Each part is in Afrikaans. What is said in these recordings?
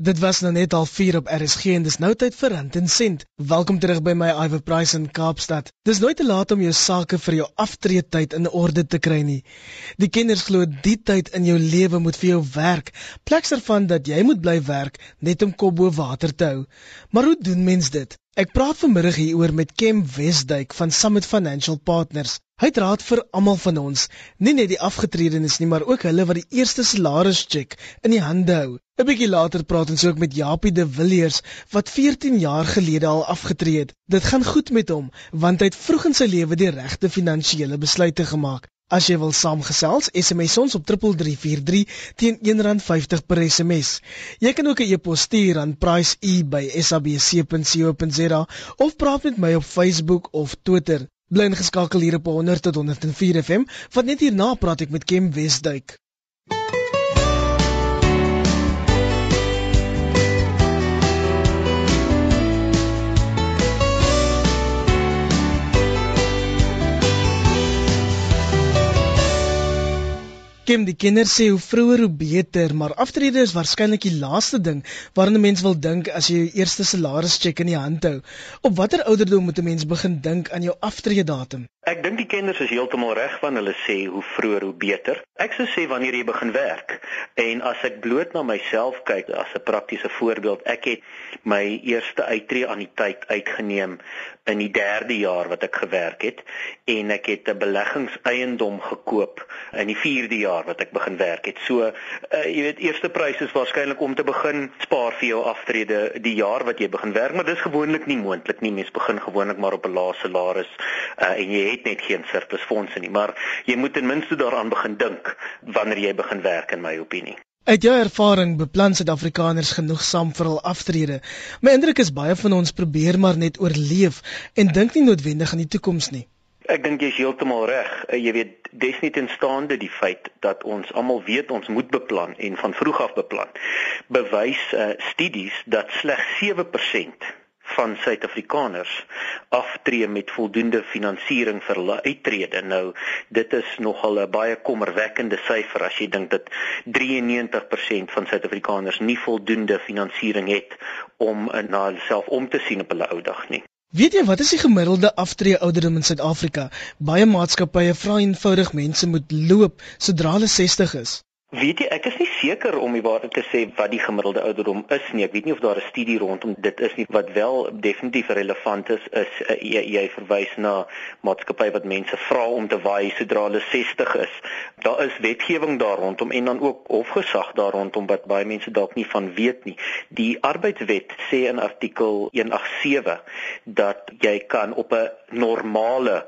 Dit was nou net al 4 op RSG en dis nou tyd vir Rand en Sent. Welkom terug by my Iver Price in Kaapstad. Dis nooit te laat om jou sake vir jou aftreetyd in orde te kry nie. Die kenners glo die tyd in jou lewe moet vir jou werk, pleks ervan dat jy moet bly werk net om kop bo water te hou. Maar hoe doen mens dit? Ek praat vanmiddag hieroor met Kem Wesduik van Summit Financial Partners. Hy het raad vir almal van ons, nie net die afgetredenes nie, maar ook hulle wat die eerste salarischeck in die hande hou. 'n Bietjie later praat ons ook met Japie de Villiers wat 14 jaar gelede al afgetree het. Dit gaan goed met hom, want hy het vroeg in sy lewe die regte finansiële besluite gemaak. As jy wil saamgesels, SMS ons op 3343 teen R1.50 per SMS. Jy kan ook 'n e-pos stuur aan pricee@sabc.co.za of praat met my op Facebook of Twitter. Bly ingeskakel hier op 100 tot 104 FM, want net hierna praat ek met Kem Wesduik. Kim, die kinders sê hoe vroeër hoe beter, maar aftrede is waarskynlik die laaste ding waaraan 'n mens wil dink as jy jou eerste salarischeck in die hand hou. Op watter ouderdom moet 'n mens begin dink aan jou aftrede datum? Ek dink die kinders is heeltemal reg wanneer hulle sê hoe vroeër hoe beter. Ek sou sê wanneer jy begin werk. En as ek bloot na myself kyk as 'n praktiese voorbeeld, ek het my eerste uittreë aan die tyd uitgeneem in die 3de jaar wat ek gewerk het en ek het 'n beleggingseiendom gekoop in die 4de jaar wat ek begin werk het. So uh, jy weet eerste prys is waarskynlik om te begin spaar vir jou aftrede die jaar wat jy begin werk, maar dis gewoonlik nie moontlik nie. Mens begin gewoonlik maar op 'n lae salaris uh, en jy het net geen surplusfondse nie, maar jy moet ten minste daaraan begin dink wanneer jy begin werk in my opinie. Uit jou ervaring beplan Suid-Afrikaners genoegsaam vir hul aftrede. My indruk is baie van ons probeer maar net oorleef en dink nie noodwendig aan die toekoms nie. Ek dink jy is heeltemal reg. Eh, jy weet desnietenstaande die feit dat ons almal weet ons moet beplan en van vroeg af beplan. Bewys uh, studies dat slegs 7% van Suid-Afrikaners aftree met voldoende finansiering vir hulle uittrede. Nou dit is nogal 'n baie kommerwekkende syfer as jy dink dat 93% van Suid-Afrikaners nie voldoende finansiering het om na hulself om te sien op hulle ou dag nie. Weet jy wat is die gemiddelde aftree ouderdom in Suid-Afrika? Baie maatskappye vra eenvoudig mense moet loop sodra hulle 60 is. Weet jy, ek is nie seker om die waarheid te sê wat die gemiddelde ouderdom is nie. Ek weet nie of daar 'n studie rondom dit is nie wat wel definitief relevant is is uh, jy, jy verwys na maatskappye wat mense vra om te waai sodra hulle 60 is. Daar is wetgewing daar rondom en dan ook hofgesag daar rondom wat baie mense dalk nie van weet nie. Die arbeidswet sê in artikel 187 dat jy kan op 'n normale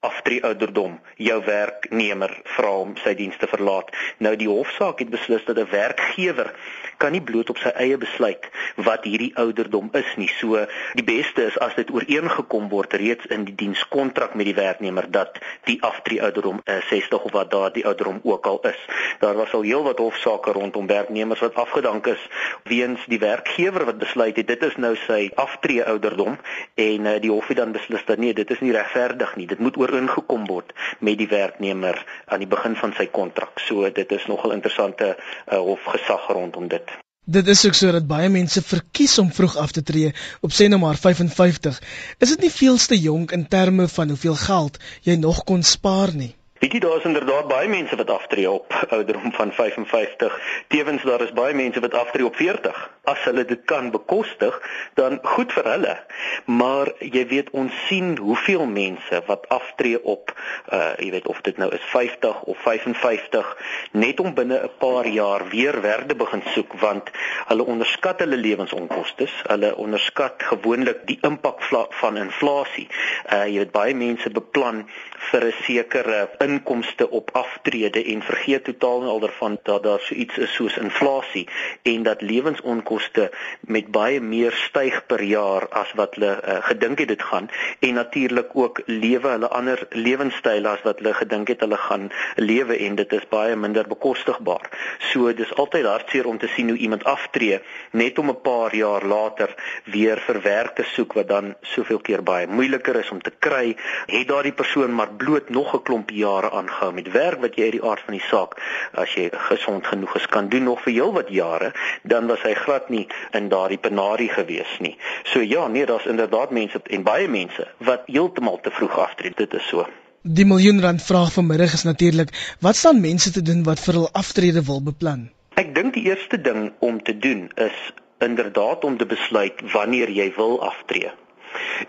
aftree ouderdom jou werknemer vra om sy dienste verlaat. Nou die hofsaak het beslis dat 'n werkgewer kan nie bloot op sy eie besluit wat hierdie ouderdom is nie. So die beste is as dit ooreengekom word reeds in die dienskontrak met die werknemer dat die aftree ouderdom uh, 60 of wat daardie ouderdom ook al is. Daar was al heelwat hofsaake rondom werknemers wat afgedank is weens die werkgewer wat besluit het dit is nou sy aftree ouderdom en uh, die hof het dan beslis dat nee, dit is nie regverdig nie. Dit moet ooreengekom word met die werknemer aan die begin van sy kontrak. So dit is nogal interessante uh, hofgesag rondom dit. Dit is ook sodat baie mense verkies om vroeg af te tree op sê nou maar 55. Is dit nie veelste jonk in terme van hoeveel geld jy nog kon spaar nie? Jy daar is inderdaad baie mense wat aftree op ouderdom van 55. Tewens daar is baie mense wat aftree op 40. As hulle dit kan bekostig, dan goed vir hulle. Maar jy weet ons sien hoeveel mense wat aftree op uh jy weet of dit nou is 50 of 55 net om binne 'n paar jaar weer werk te begin soek want hulle onderskat hulle lewensonkoste. Hulle onderskat gewoonlik die impak van inflasie. Uh jy weet baie mense beplan vir 'n sekere inkomste op aftrede en vergeet totaal al daarvan dat daar so iets is soos inflasie en dat lewensonkoste met baie meer styg per jaar as wat hulle uh, gedink het dit gaan en natuurlik ook lewe hulle ander lewenstyle as wat hulle gedink het hulle gaan lewe en dit is baie minder bekostigbaar. So dis altyd hartseer om te sien hoe iemand aftree net om 'n paar jaar later weer vir werk te soek wat dan soveel keer baie moeiliker is om te kry. Het daardie persoon maar bloot nog 'n klomp jaar jare aangehou met werk wat jy uit die aard van die saak as jy gesond genoeg is kan doen nog vir heel wat jare, dan was hy glad nie in daardie penarie gewees nie. So ja, nee, daar's inderdaad mense en baie mense wat heeltemal te vroeg aftree. Dit is so. Die miljoen rand vraag vanmiddag is natuurlik, wat staan mense te doen wat vir hul aftrede wil beplan? Ek dink die eerste ding om te doen is inderdaad om te besluit wanneer jy wil aftree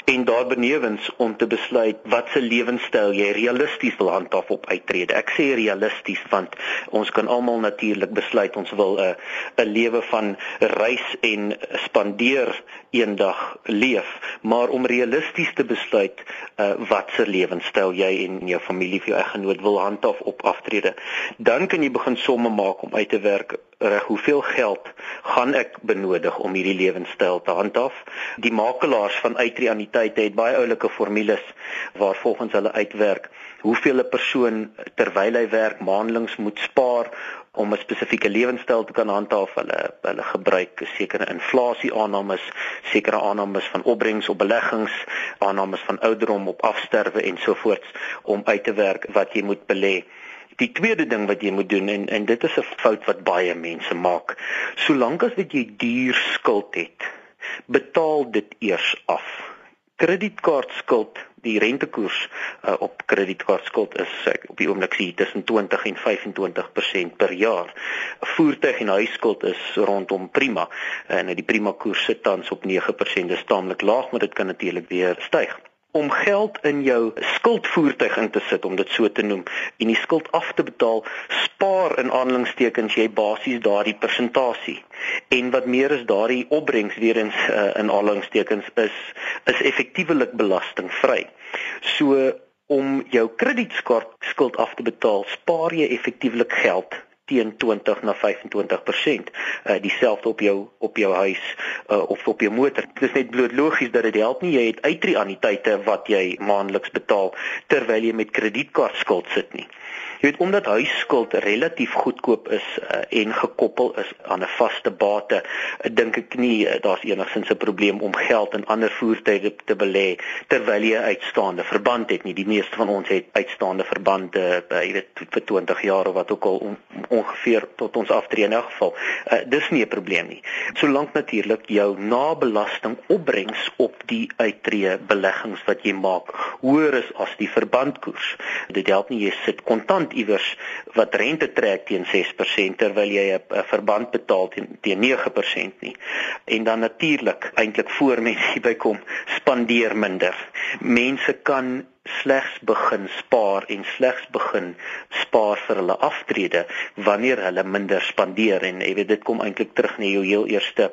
en daarbenewens om te besluit watse lewenstyl jy realisties wil handhaaf op uittrede. Ek sê realisties want ons kan almal natuurlik besluit ons wil 'n 'n lewe van reis en spandeer eendag leef, maar om realisties te besluit uh, watse lewenstyl jy en jou familie vir jou eggenoot wil handhaaf op aftrede, dan kan jy begin somme maak om uit te werk reg hoeveel geld gaan ek benodig om hierdie lewenstyl te handhaaf. Die makelaars van uitreaniteite het baie oulike formules waar volgens hulle uitwerk hoeveel 'n persoon terwyl hy werk maandeliks moet spaar om 'n spesifieke lewenstyl te kan handhaaf. Hulle hulle gebruik sekere inflasie aannames, sekere aannames van opbrengs op beleggings, aannames van ouderdom op afsterwe ensovoorts om uit te werk wat jy moet belê. Die tweede ding wat jy moet doen en en dit is 'n fout wat baie mense maak. Solank as wat jy duur skuld het, betaal dit eers af. Kredietkaartskuld, die rentekoers uh, op kredietkaartskuld is ek op die oomblik sien tussen 20 en 25% per jaar. Voertuig en huiskuld is rondom prima en die prima koers sit tans op 9%, dis taamlik laag, maar dit kan natuurlik weer styg om geld in jou skuldvoertuig in te sit om dit so te noem en die skuld af te betaal spaar in aanhalingstekens jy basies daardie persentasie. En wat meer is daardie opbrengs weer eens uh, in aanhalingstekens is is effektiewelik belastingvry. So om jou kredietkaart skuld af te betaal spaar jy effektiewelik geld teen 20 na 25% uh, dieselfde op jou op jou huis uh, of op jou motor. Dit is net bloot logies dat dit help nie jy het uitreaniteite wat jy maandeliks betaal terwyl jy met kredietkaartskuld sit nie. Jy weet omdat huisskuld relatief goedkoop is uh, en gekoppel is aan 'n vaste bate, uh, dink ek nie uh, daar's enigsins 'n probleem om geld in ander voertuie te belê terwyl jy uitstaande verband het nie. Die meeste van ons het uitstaande verbande, uh, jy weet vir 20 jaar of wat ook al on, ongeveer tot ons aftree in elk geval. Uh, dis nie 'n probleem nie. Solank natuurlik jou nabelasting opbrengs op die uittreë beleggings wat jy maak hoër is as die verbandkoers. Dit help nie jy sit kontant verband iewers wat rente trek teen 6% terwyl jy 'n verband betaal teen teen 9% nie. En dan natuurlik eintlik voor mense hierby kom, spandeer minder. Mense kan slegs begin spaar en slegs begin spaar vir hulle aftrede wanneer hulle minder spandeer en jy weet dit kom eintlik terug na jou heel eerste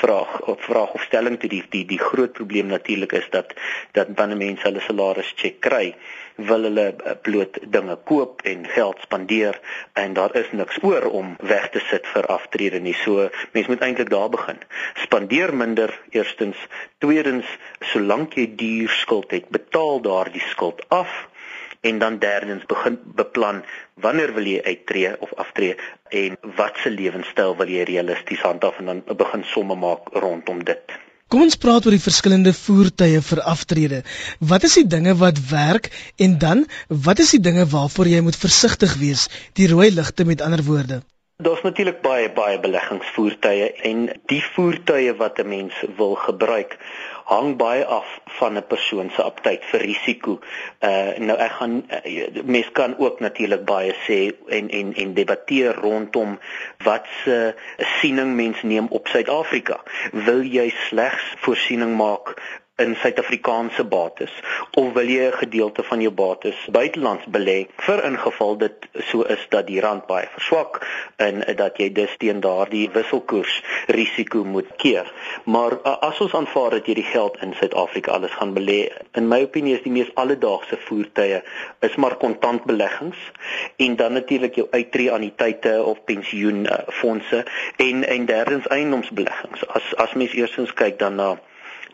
vraag of vraag of stelling toe die die die groot probleem natuurlik is dat dat wanneer mense hulle salaris check kry wil hulle eh, bloot dinge koop en geld spandeer en daar is niks oor om weg te sit vir aftrede nie. So mense moet eintlik daar begin. Spandeer minder eerstens, tweedens solank jy duur skuld het, betaal daardie skuld af en dan derdens begin beplan wanneer wil jy uittreë of aftree en watse lewenstyl wil jy realisties handhaaf en dan begin somme maak rondom dit. Kom ons praat oor die verskillende voertuie vir aftrede. Wat is die dinge wat werk en dan wat is die dinge waarvoor jy moet versigtig wees? Die rooi ligte met ander woorde. Daar's natuurlik baie baie beleggingsvoertuie en die voertuie wat 'n mens wil gebruik hang baie af van 'n persoon se aptyd vir risiko. Uh nou ek gaan uh, mens kan ook natuurlik baie sê en en en debatteer rondom wat se siening mens neem op Suid-Afrika. Wil jy slegs voorsiening maak in Suid-Afrikaanse bates of wil jy 'n gedeelte van jou bates buitelands belê vir ingeval dit so is dat die rand baie verswak en dat jy dus teen daardie wisselkoers risiko moet keer. Maar as ons aanvaar dat jy die geld in Suid-Afrika alles gaan belê, in my opinie is die mees alledaagse voertuie is maar kontantbeleggings en dan natuurlik jou uitreaniteite of pensioenfondse en en derdens eiendomsbeleggings. As as mens eersins kyk dan na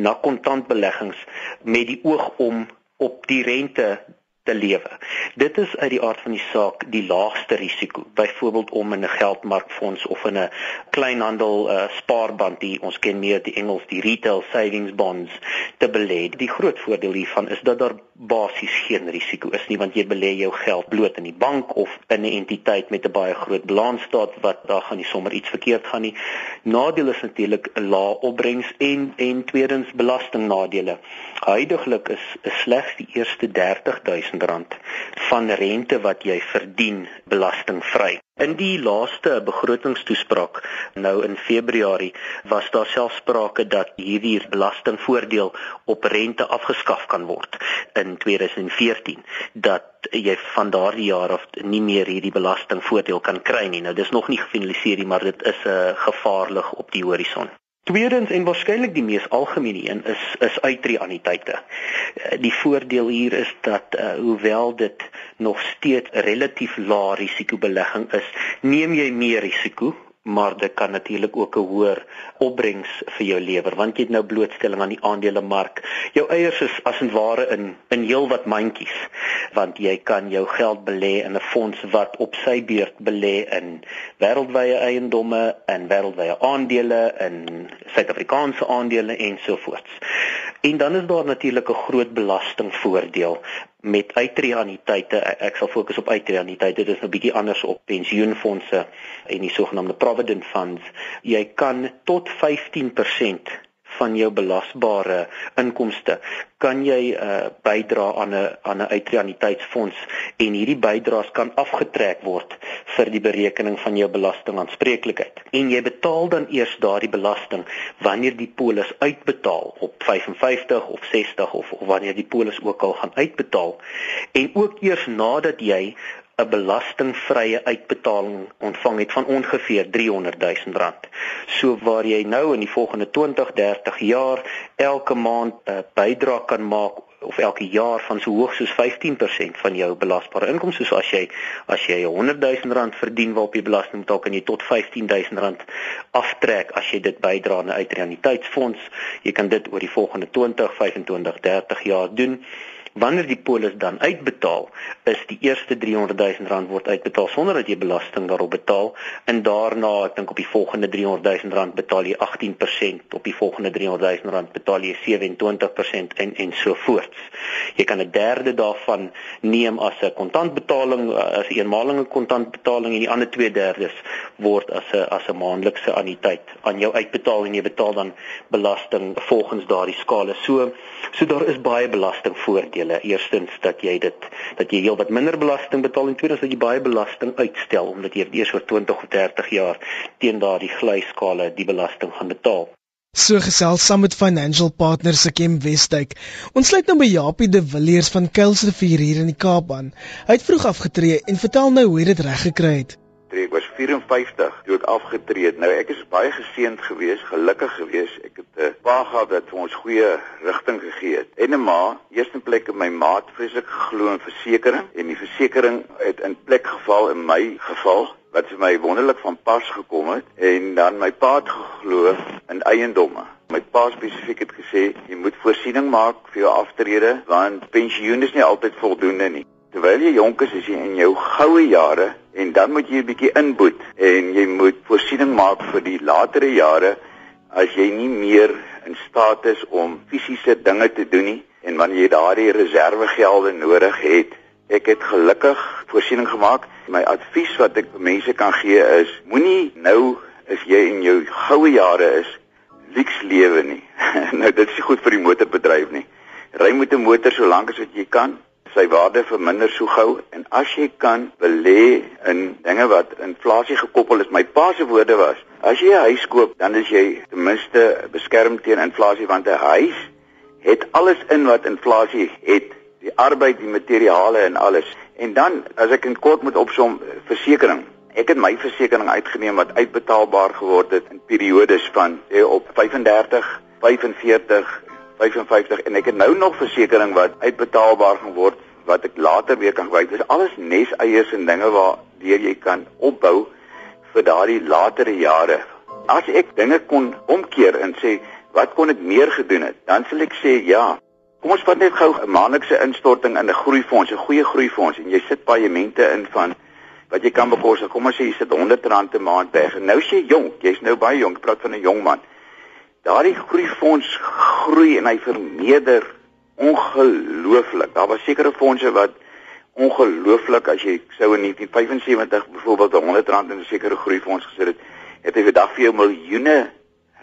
na kontantbeleggings met die oog om op die rente te lewe. Dit is uit die aard van die saak die laagste risiko. Byvoorbeeld om in 'n geldmarkfonds of in 'n kleinhandel uh, spaarband, die ons ken meer die Engels die retail savings bonds te belê. Die groot voordeel hiervan is dat daar basies geen risiko is nie want jy belê jou geld bloot in die bank of in 'n entiteit met 'n baie groot balansstaat wat daar gaan nie sommer iets verkeerd gaan nie. Nadeel is natuurlik 'n lae opbrengs en en tweedens belastingnadele. Huidiglik is, is slegs die eerste 30000 rand van rente wat jy verdien belastingvry. In die laaste begrotingstoespraak nou in Februarie was daar selfs sprake dat hierdie belastingvoordeel op rente afgeskaf kan word in 2014 dat jy van daardie jaar af nie meer hierdie belastingvoordeel kan kry nie. Nou dis nog nie gefinaliseer nie, maar dit is 'n uh, gevaarlig op die horison. Tweedens en waarskynlik die mees algemene een is is uitreaniteite. Eh, die voordeel hier is dat uh, hoewel dit nog steeds relatief lae risikobelegging is, neem jy meer risiko maar dit kan natuurlik ook 'n hoër opbrengs vir jou lewer want jy het nou blootstelling aan die aandelemark. Jou eiers is as en ware in in heelwat mandjies want jy kan jou geld belê in 'n fonds wat op sy beurt belê in wêreldwye eiendomme en wêreldwye aandele in Suid-Afrikaanse aandele ensovoorts. En dan is daar natuurlik 'n groot belastingvoordeel met uitreaniteite ek sal fokus op uitreaniteite dit is 'n bietjie anders op pensioenfonde en die sogenaamde provident funds. Jy kan tot 15% van jou belasbare inkomste. Kan jy uh, bydra aan 'n aan 'n uitreaniteitsfonds en hierdie bydraes kan afgetrek word vir die berekening van jou belastingaanspreeklikheid en jy betaal dan eers daardie belasting wanneer die polis uitbetaal op 55 of 60 of, of wanneer die polis ook al gaan uitbetaal. En ook eers nadat jy 'n belastingvrye uitbetaling ontvang het van ongeveer 300 000 rand. So waar jy nou in die volgende 20, 30 jaar elke maand 'n uh, bydrae kan maak of elke jaar van so hoog soos 15% van jou belasbare inkomste. So as jy as jy 100 000 rand verdien waarop jy belasting betaal, kan jy tot 15 000 rand aftrek as jy dit bydra na 'n uitreaniteitsfonds. Jy kan dit oor die volgende 20, 25, 30 jaar doen. Wanneer die polis dan uitbetaal, is die eerste 300 000 rand word uitbetaal sonder dat jy belasting daarop betaal en daarna, ek dink op die volgende 300 000 rand betaal jy 18%, op die volgende 300 000 rand betaal jy 27% en en so voort. Jy kan 'n derde daarvan neem as 'n kontantbetaling, as 'n eenmalige kontantbetaling en die ander 2/3 word as 'n as 'n maandelikse anniteit aan jou uitbetaal en jy betaal dan belasting volgens daardie skale. So so daar is baie belastingvoordele voordele. Eerstens dat jy dit dat jy heelwat minder belasting betaal en tweedens dat jy baie belasting uitstel omdat jy eers oor 20 of 30 jaar teen daardie glyskale die belasting gaan betaal. So gesels saam met Financial Partners se Kim Westdyk. Ons sluit nou by Japie de Villiers van Kuilsrivier hier in die Kaap aan. Hy het vroeg afgetree en vertel nou hoe hy dit reg gekry het afgetree. Ek was 54 toe ek afgetree het. Nou ek is baie geseënd geweest, gelukkig geweest. Ek het 'n pa gehad wat vir ons goeie rigting gegee het. En 'n ma, eerste plek in my maat vreeslik geglo in versekerings en die versekerings het in plek geval in my geval wat vir my wonderlik van pas gekom het en dan my pa het geglo in eiendomme. My pa spesifiek het gesê jy moet voorsiening maak vir jou aftrede want pensioen is nie altyd voldoende nie. Terwyl jy jonk is, is jy in jou goue jare en dan moet jy 'n bietjie inboet en jy moet voorsiening maak vir die latere jare as jy nie meer in staat is om fisiese dinge te doen nie en wanneer jy daardie reservegelde nodig het. Ek het gelukkig voorsiening gemaak. My advies wat ek mense kan gee is moenie nou as jy in jou goue jare is liks lewe nie. nou dit is nie goed vir die motorbedryf nie. Ry met 'n motor so lank as wat jy kan sy waarde verminder so gou en as jy kan belê in dinge wat inflasie gekoppel is my pa se woorde was as jy 'n huis koop dan is jy ten minste beskerm teen inflasie want 'n huis het alles in wat inflasie het die arbeid die materiale en alles. En dan as ek in kort moet opsom versekerings Ek het my versekerings uitgeneem wat uitbetaalbaar geword het in periodes van sê op 35, 45 55 en ek het nou nog versekerings wat uitbetaalbaar gaan word wat ek later weer kan gebruik. Dis alles neseiers en dinge waar deur jy kan opbou vir daardie latere jare. As ek dinge kon omkeer en sê wat kon ek meer gedoen het, dan sal ek sê ja, Kom ons vat net gou 'n maandelikse instorting in 'n groeifonds, 'n goeie groeifonds en jy sit paemente in van wat jy kan bekostig. Kom ons sê jy sit R100 'n maand weg. En nou as jy jonk, jy's nou baie jonk, praat van 'n jong man. Daardie groeifonds groei en hy vermeerder ongelooflik. Daar was sekere fondse wat ongelooflik as jy sou in 1975 byvoorbeeld R100 in 'n sekere groeifonds gesit het, het hy vir dag vir jou miljoene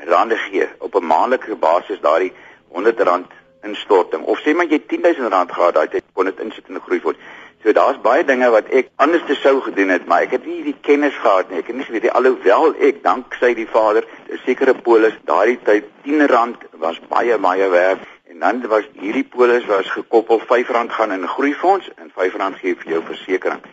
rande gee op 'n maandelikse basis daardie R100 instorting of sê maar jy R10000 gehad daai tyd kon dit insit in 'n groeifonds. So daar's baie dinge wat ek anders te sou gedoen het, maar ek het nie die kennis gehad nie. Ek het nie geweet alhoewel ek dank sy die Vader, 'n sekere polis daardie tyd R10 was baie baie werd en dan was hierdie polis was gekoppel R5 gaan in 'n groeifonds en R5 gee vir jou versekerings.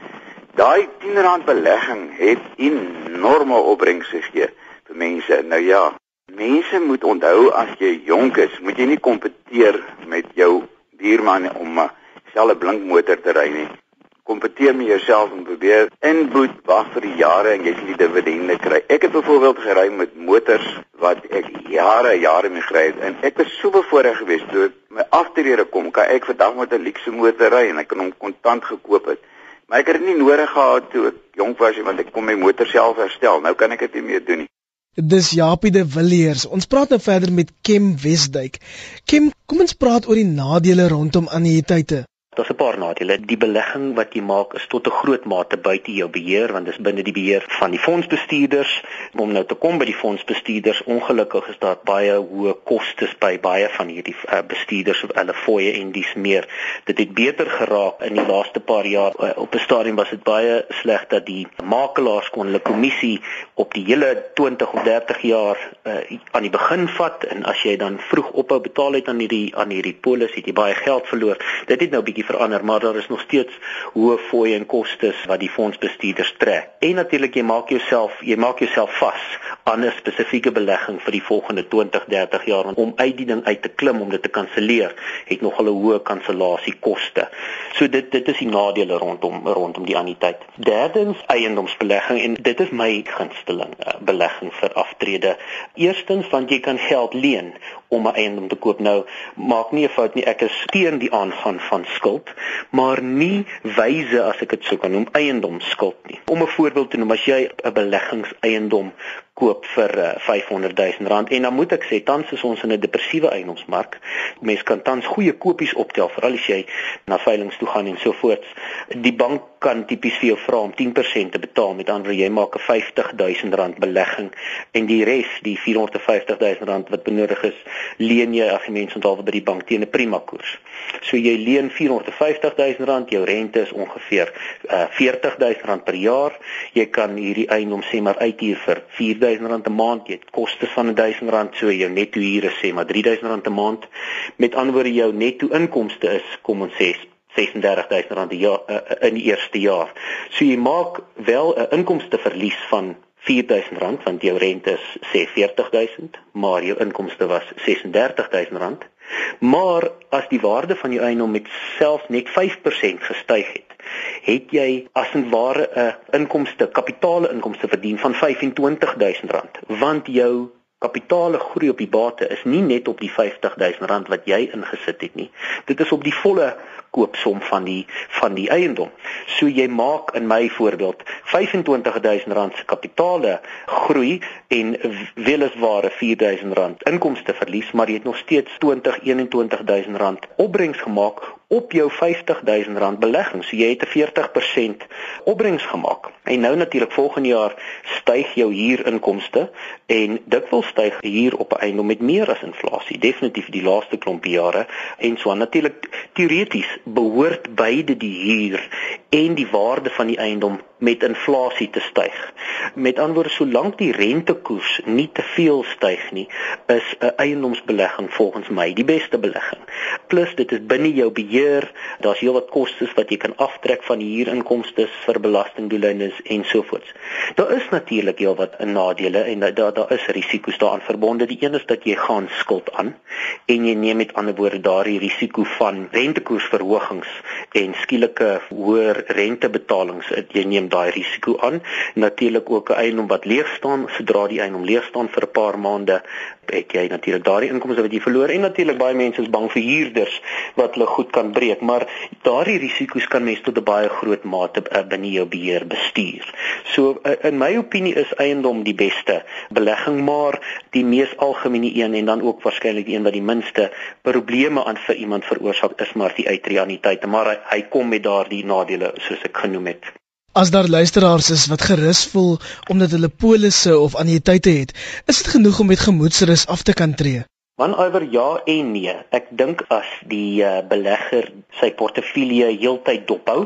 Daai R10 belegging het enorme opbrengs gegee vir mense. Nou ja, Mense moet onthou as jy jonk is, moet jy nie kompeteer met jou buurman om 'n selfe blink motor te ry nie. Kompeteer met jouself en probeer inboet wag vir die jare en jy sal die dividende kry. Ek het byvoorbeeld gery met motors wat ek jare jare mee gery het en ek was so bevoorreg geweest toe my aftrede kom, kan ek vandag met 'n luukse motor ry en ek kan hom kontant gekoop het. Maar ek het dit nie nodig gehad toe ek jonk was nie want ek kon my motor self herstel. Nou kan ek dit nie meer doen nie. Dis Japie de Villiers. Ons praat nou verder met Kim Wesduik. Kim, kom ons praat oor die nadele rondom annuïteite. Daar's 'n paar nadele. Die belegging wat jy maak is tot 'n groot mate buite jou beheer want dit is binne die beheer van die fondsbestuurders. Om nou te kom by die fondsbestuurders, ongelukkig is daar baie hoë kostes by baie van hierdie uh, bestuurders of hulle fooie en dis meer. Dit het beter geraak in die laaste paar jaar. Uh, op 'n stadium was dit baie sleg dat die makelaars kon hulle kommissie op die hele 20 of 30 jaar uh, aan die begin vat en as jy dan vroeg ophou betaal het aan hierdie aan hierdie polis, het jy baie geld verloor. Dit het nou bietjie bietjie verander, maar daar is nog steeds hoë fooie en kostes wat die fondsbestuurders trek. En natuurlik jy maak jouself, jy maak jouself vas aan 'n spesifieke belegging vir die volgende 20, 30 jaar om uit die ding uit te klim om dit te kanselleer, het nog 'n hoë kansellasiekoste. So dit dit is die nadele rondom rondom die anniteit. Derdens eiendomsbelegging en dit is my gunsteling uh, belegging vir aftrede. Eerstens want jy kan geld leen om 'n eiendom te koop. Nou maak nie 'n fout nie, ek is teen die aangaan van skuld, maar nie wyse as ek dit sou kan noem eiendomsskuld nie. Om 'n voorbeeld te noem, as jy 'n beleggingseiendom koop vir uh, 500 000 rand en dan moet ek sê tans is ons in 'n depressiewe eiendomsmark. Mense kan tans goeie kopies optel veral as jy na veilinge toe gaan en so voort. Die bank kan tipies vir jou vra om 10% te betaal met ander jy maak 'n 50 000 rand belegging en die res, die 450 000 rand wat benodig is, leen jy as jy mens onthou by die bank teen 'n prima koers. So jy leen 450 000 rand, jou rente is ongeveer uh, 40 000 rand per jaar. Jy kan hierdie eiendom sê maar uithuur vir 4 R1000 'n maand, jy het kostes van R1000, so jou netto huur is sê maar R3000 'n maand. Met ander woorde jou netto inkomste is kom ons sê R36000 'n jaar uh, in die eerste jaar. So jy maak wel 'n inkomste verlies van R4000 want jou rente is sê R40000, maar jou inkomste was R36000. Maar as die waarde van jou eiendom met selfs net 5% gestyg het, het jy as 'n ware 'n uh, inkomste, kapitaale inkomste verdien van R25000 want jou kapitaale groei op die bate is nie net op die R50000 wat jy ingesit het nie. Dit is op die volle koopsom van die van die eiendom. So jy maak in my voorbeeld R25000 se kapitaale groei en weliswaar R4000 inkomste verlies, maar jy het nog steeds R2021000 opbrengs gemaak op jou R50000 belegging. So jy het 'n 40% opbrengs gemaak. En nou natuurlik volgende jaar styg jou huurinkomste en dit wil styg hier op 'n eiendom met meer as inflasie. Definitief die laaste klompie jare en so natuurlik teoreties behoort beide die huur en die waarde van die eiendom met inflasie te styg. Met ander woorde, solank die rentekoers nie te veel styg nie, is 'n eiendomsbelegging volgens my die beste belegging. Plus dit is binne jou beheer, daar's heelwat kostes wat jy kan aftrek van die huurinkomste vir belastingdoeleindes en so voort. Daar is natuurlik heelwat nadele en daar daar is risiko's daaraan verbonde. Die een is dat jy gaan skuld aan en jy neem met ander woorde daardie risiko van rentekoersverhogings en skielike hoër rentebetalings. Jy neem daai risiko aan. Natuurlik ook 'n eiendom wat leeg staan, sodra die eiendom leeg staan vir 'n paar maande, het jy natuurlik daardie inkomste wat jy verloor en natuurlik baie mense is bang vir huurders wat hulle goed kan breek, maar daardie risiko's kan mens tot 'n baie groot mate uh, binne jou beheer bestuur. So uh, in my opinie is eiendom die beste belegging, maar die mees algemene een en dan ook waarskynlik die een wat die minste probleme aan vir iemand veroorsaak is maar die uitreaniteite, maar hy, hy kom met daardie nadele soos ek genoem het. As daar luisteraars is wat gerus voel omdat hulle polisse of annuïteite het, is dit genoeg om met gemoedsrus af te kan tree. Man oor ja en nee. Ek dink as die uh, belegger sy portefeulje heeltyd dophou,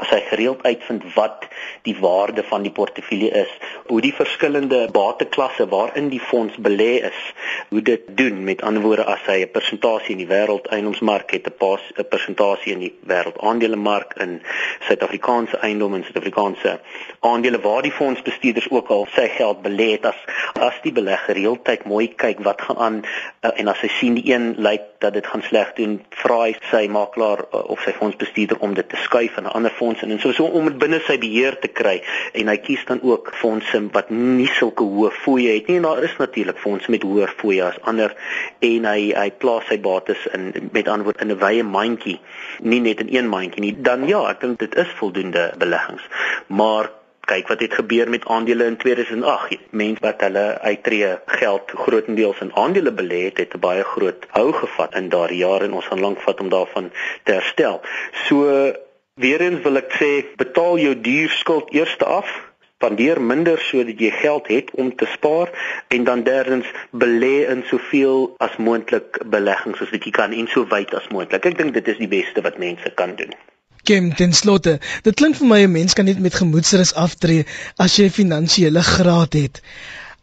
as hy gereeld uitvind wat die waarde van die portefeulje is, hoe die verskillende bateklasse waarin die fonds belê is, hoe dit doen. Met ander woorde as hy 'n persentasie in die wêreldeiendomsmark het, 'n pas 'n persentasie in die wêreldaandelemark in Suid-Afrikaanse eiendom en Suid-Afrikaanse aandele waar die fondsbestuurders ook al sy geld belê het as as die belegger heeltyd mooi kyk wat gaan aan uh, en as hy sien die een lyk dat dit gaan sleg doen, vra hy sy makelaar uh, of sy fondsbestuurder om dit te skuif in 'n ander fonds en so so om dit binne sy beheer te kry en hy kies dan ook fondse wat nie sulke hoë fooie het nie. En daar is natuurlik fondse met hoër fooie as ander en hy hy plaas sy bates in met ander woorde in 'n wye mandjie. Nie net in een mandjie nie. Dan ja ek dink dit is voldoende beleggings. Maar kyk wat het gebeur met aandele in 2008. Mense wat hulle uittreë geld grootendeels in aandele belê het, het 'n baie groot hou gevat in daardie jare. En ons gaan lank vat om daarvan te herstel. So Weerens wil ek sê betaal jou duur skuld eers af spandeer minder sodat jy geld het om te spaar en dan derdens belê in soveel as moontlik beleggings soos wat jy kan en so wyd as moontlik. Ek dink dit is die beste wat mense kan doen. Kem ten slotte, dit klink vir my 'n mens kan net met gemoedsrus aftree as jy finansiële graad het.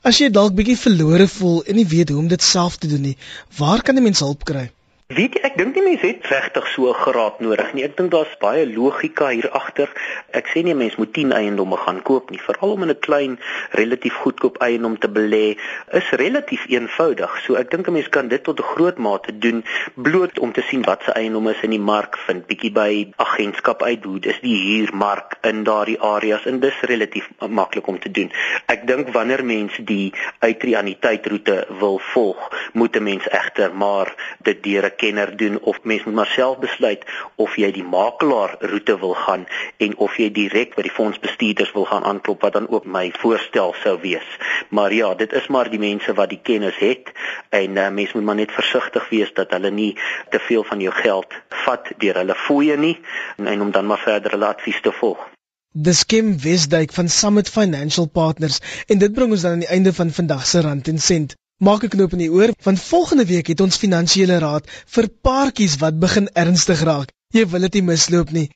As jy dalk bietjie verlore voel en nie weet hoe om dit self te doen nie, waar kan 'n mens hulp kry? Weet jy, ek dink nie mense het regtig so geraad nodig nie. Ek dink daar's baie logika hier agter. Ek sê nie mense moet 10 eiendomme gaan koop nie, veral om in 'n klein relatief goedkoop eiendom te belê is relatief eenvoudig. So ek dink 'n mens kan dit tot 'n groot mate doen bloot om te sien wat se eiendomme is in die mark vind, bietjie by agentskap uit hoe dis die huurmark in daardie areas en dis relatief maklik om te doen. Ek dink wanneer mense die uitreaniteitroete wil volg, moet 'n mens egter maar dit deur kenner doen of mens moet maar self besluit of jy die makelaar roete wil gaan en of jy direk by die fondsbestuurders wil gaan aanklop wat dan ook my voorstel sou wees. Maar ja, dit is maar die mense wat die kennis het en uh, mens moet maar net versigtig wees dat hulle nie te veel van jou geld vat deur hulle fooie nie en, en om dan maar verder hulle advies te volg. Dis Kim Wesdijk van Summit Financial Partners en dit bring ons dan aan die einde van vandag se rand en sent. Maak 'n knoop in die oor want volgende week het ons finansiële raad vir paartjies wat begin ernstig raak. Jy wil dit nie misloop nie.